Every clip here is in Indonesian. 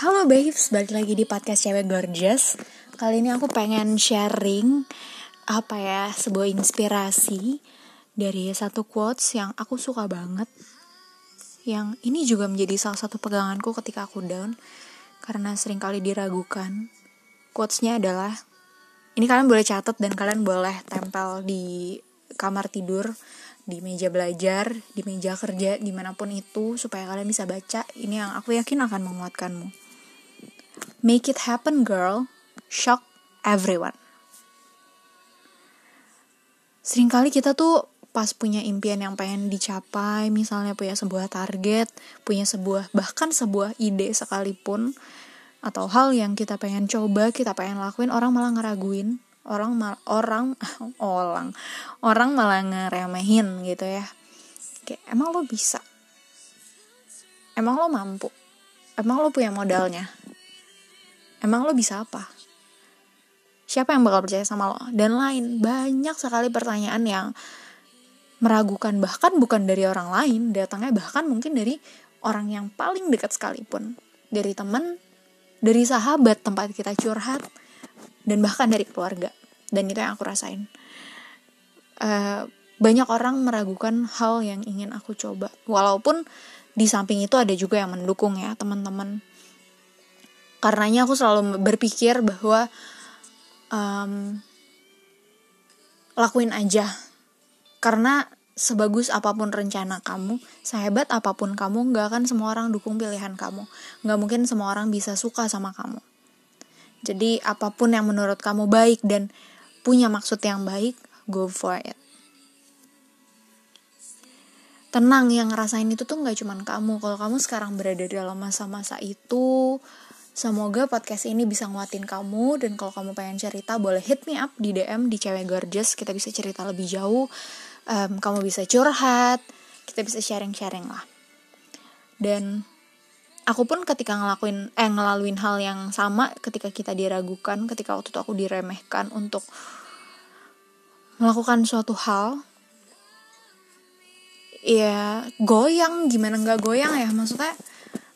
Halo babes, balik lagi di podcast Cewek Gorgeous Kali ini aku pengen sharing Apa ya, sebuah inspirasi Dari satu quotes yang aku suka banget Yang ini juga menjadi salah satu peganganku ketika aku down Karena sering kali diragukan Quotesnya adalah Ini kalian boleh catat dan kalian boleh tempel di kamar tidur di meja belajar, di meja kerja, di mana pun itu, supaya kalian bisa baca. Ini yang aku yakin akan menguatkanmu. Make it happen, girl. Shock everyone. Seringkali kita tuh pas punya impian yang pengen dicapai, misalnya punya sebuah target, punya sebuah bahkan sebuah ide sekalipun, atau hal yang kita pengen coba, kita pengen lakuin, orang malah ngeraguin, orang mal orang orang orang malah ngeremehin gitu ya. Kayak emang lo bisa? Emang lo mampu? Emang lo punya modalnya emang lo bisa apa? Siapa yang bakal percaya sama lo? Dan lain banyak sekali pertanyaan yang meragukan bahkan bukan dari orang lain datangnya bahkan mungkin dari orang yang paling dekat sekalipun. Dari teman dari sahabat tempat kita curhat dan bahkan dari keluarga. Dan itu yang aku rasain. Uh, banyak orang meragukan hal yang ingin aku coba. Walaupun di samping itu ada juga yang mendukung ya teman-teman karenanya aku selalu berpikir bahwa um, lakuin aja karena sebagus apa pun rencana kamu, sehebat apa pun kamu, gak akan semua orang dukung pilihan kamu. Gak mungkin semua orang bisa suka sama kamu. Jadi apa pun yang menurut kamu baik dan punya maksud yang baik, go for it. Tenang, yang ngerasain itu tuh gak cuman kamu. Kalau kamu sekarang berada dalam masa-masa itu, semoga podcast ini bisa nguatin kamu. Dan kalau kamu pengen cerita, boleh hit me up di DM di Cewek Gorgeous. Kita bisa cerita lebih jauh. Um, kamu bisa curhat. Kita bisa sharing-sharing lah. Dan aku pun ketika ngelakuin eh ngelaluin hal yang sama ketika kita diragukan ketika waktu itu aku diremehkan untuk melakukan suatu hal ya goyang gimana nggak goyang ya maksudnya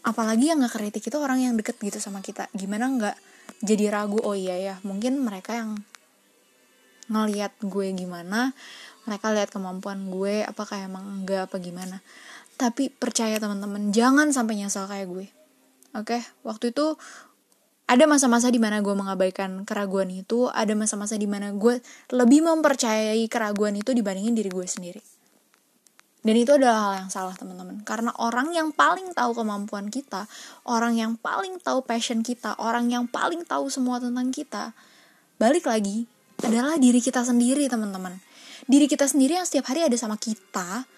apalagi yang nggak kritik itu orang yang deket gitu sama kita. Gimana nggak jadi ragu oh iya ya mungkin mereka yang ngelihat gue gimana mereka lihat kemampuan gue apakah emang enggak apa gimana. Tapi percaya teman-teman jangan sampai nyesal kayak gue. Oke? Okay? waktu itu ada masa-masa di mana gue mengabaikan keraguan itu ada masa-masa di mana gue lebih mempercayai keraguan itu dibandingin diri gue sendiri dan itu adalah hal yang salah teman-teman karena orang yang paling tahu kemampuan kita orang yang paling tahu passion kita orang yang paling tahu semua tentang kita balik lagi adalah diri kita sendiri teman-teman diri kita sendiri yang setiap hari ada sama kita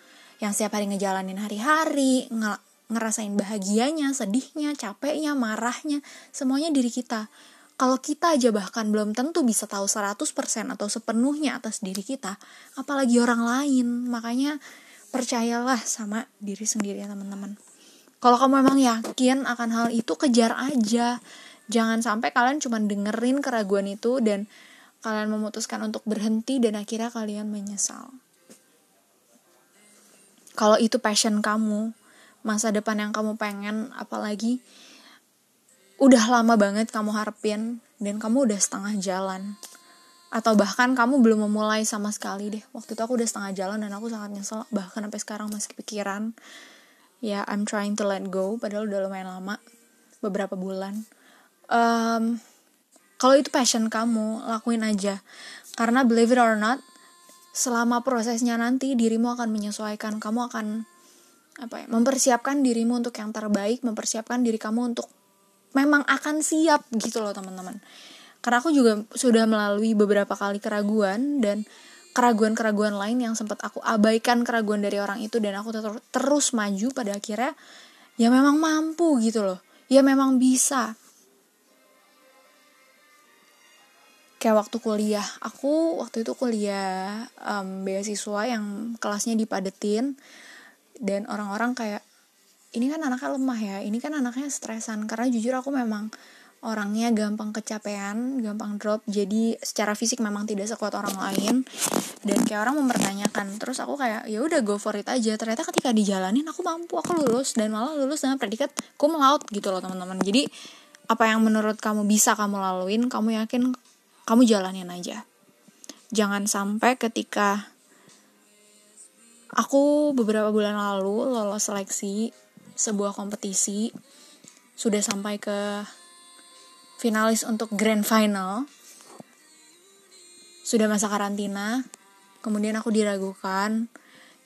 yang setiap hari ngejalanin hari-hari, ng ngerasain bahagianya, sedihnya, capeknya, marahnya, semuanya diri kita. Kalau kita aja bahkan belum tentu bisa tahu 100% atau sepenuhnya atas diri kita, apalagi orang lain. Makanya percayalah sama diri sendiri ya teman-teman. Kalau kamu memang yakin akan hal itu, kejar aja. Jangan sampai kalian cuma dengerin keraguan itu dan kalian memutuskan untuk berhenti dan akhirnya kalian menyesal kalau itu passion kamu masa depan yang kamu pengen apalagi udah lama banget kamu harapin dan kamu udah setengah jalan atau bahkan kamu belum memulai sama sekali deh. Waktu itu aku udah setengah jalan dan aku sangat nyesel bahkan sampai sekarang masih kepikiran. Ya I'm trying to let go padahal udah lumayan lama beberapa bulan. Um, kalau itu passion kamu lakuin aja. Karena believe it or not selama prosesnya nanti dirimu akan menyesuaikan. Kamu akan apa ya mempersiapkan dirimu untuk yang terbaik mempersiapkan diri kamu untuk memang akan siap gitu loh teman-teman karena aku juga sudah melalui beberapa kali keraguan dan keraguan-keraguan lain yang sempat aku abaikan keraguan dari orang itu dan aku ter terus maju pada akhirnya ya memang mampu gitu loh. Ya memang bisa. Kayak waktu kuliah aku waktu itu kuliah um, beasiswa yang kelasnya dipadetin dan orang-orang kayak ini kan anaknya lemah ya ini kan anaknya stresan. Karena jujur aku memang orangnya gampang kecapean, gampang drop. Jadi secara fisik memang tidak sekuat orang lain. Dan kayak orang mempertanyakan. Terus aku kayak ya udah go for it aja. Ternyata ketika dijalanin aku mampu, aku lulus dan malah lulus dengan predikat cum laude gitu loh teman-teman. Jadi apa yang menurut kamu bisa kamu laluin, kamu yakin kamu jalanin aja. Jangan sampai ketika aku beberapa bulan lalu lolos seleksi sebuah kompetisi sudah sampai ke finalis untuk grand final. Sudah masa karantina. Kemudian aku diragukan.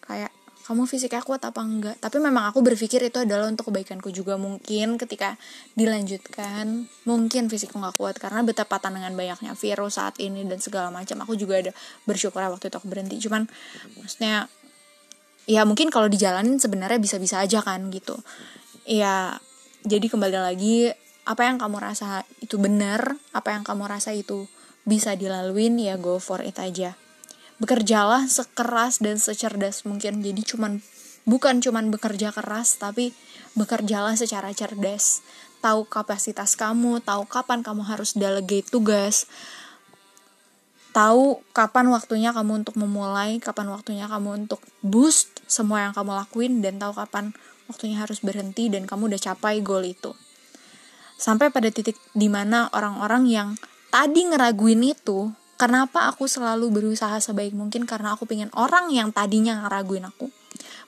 Kayak kamu fisiknya kuat apa enggak? Tapi memang aku berpikir itu adalah untuk kebaikanku juga. Mungkin ketika dilanjutkan mungkin fisikku nggak kuat karena betepatan dengan banyaknya virus saat ini dan segala macam. Aku juga ada bersyukur waktu itu aku berhenti. Cuman maksudnya ya mungkin kalau dijalanin sebenarnya bisa-bisa aja kan gitu. Ya jadi kembali lagi apa yang kamu rasa itu benar, apa yang kamu rasa itu bisa dilaluin ya go for it aja. Bekerjalah sekeras dan secerdas mungkin. Jadi cuman bukan cuman bekerja keras tapi bekerjalah secara cerdas. Tahu kapasitas kamu, tahu kapan kamu harus delegate tugas. Tahu kapan waktunya kamu untuk memulai, kapan waktunya kamu untuk boost semua yang kamu lakuin dan tahu kapan waktunya harus berhenti dan kamu udah capai goal itu sampai pada titik di mana orang-orang yang tadi ngeraguin itu kenapa aku selalu berusaha sebaik mungkin karena aku pengen orang yang tadinya ngeraguin aku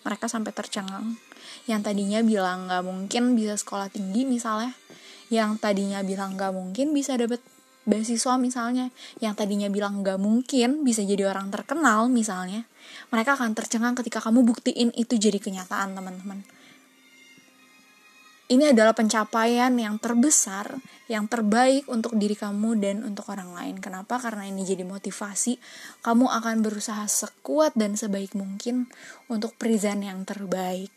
mereka sampai tercengang. Yang tadinya bilang nggak mungkin bisa sekolah tinggi misalnya yang tadinya bilang nggak mungkin bisa dapet beasiswa misalnya yang tadinya bilang nggak mungkin bisa jadi orang terkenal misalnya mereka akan tercengang ketika kamu buktiin itu jadi kenyataan teman-teman ini adalah pencapaian yang terbesar, yang terbaik untuk diri kamu dan untuk orang lain. Kenapa? Karena ini jadi motivasi. Kamu akan berusaha sekuat dan sebaik mungkin untuk present yang terbaik.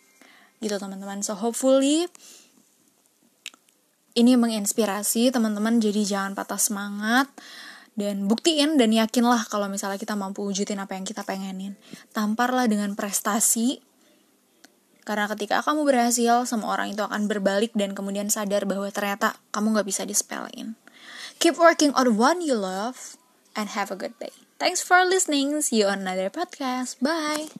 Gitu teman-teman. So hopefully ini menginspirasi teman-teman jadi jangan patah semangat dan buktiin dan yakinlah kalau misalnya kita mampu wujudin apa yang kita pengenin. Tamparlah dengan prestasi karena ketika kamu berhasil, semua orang itu akan berbalik dan kemudian sadar bahwa ternyata kamu gak bisa dispelin. Keep working on what you love and have a good day. Thanks for listening. See you on another podcast. Bye.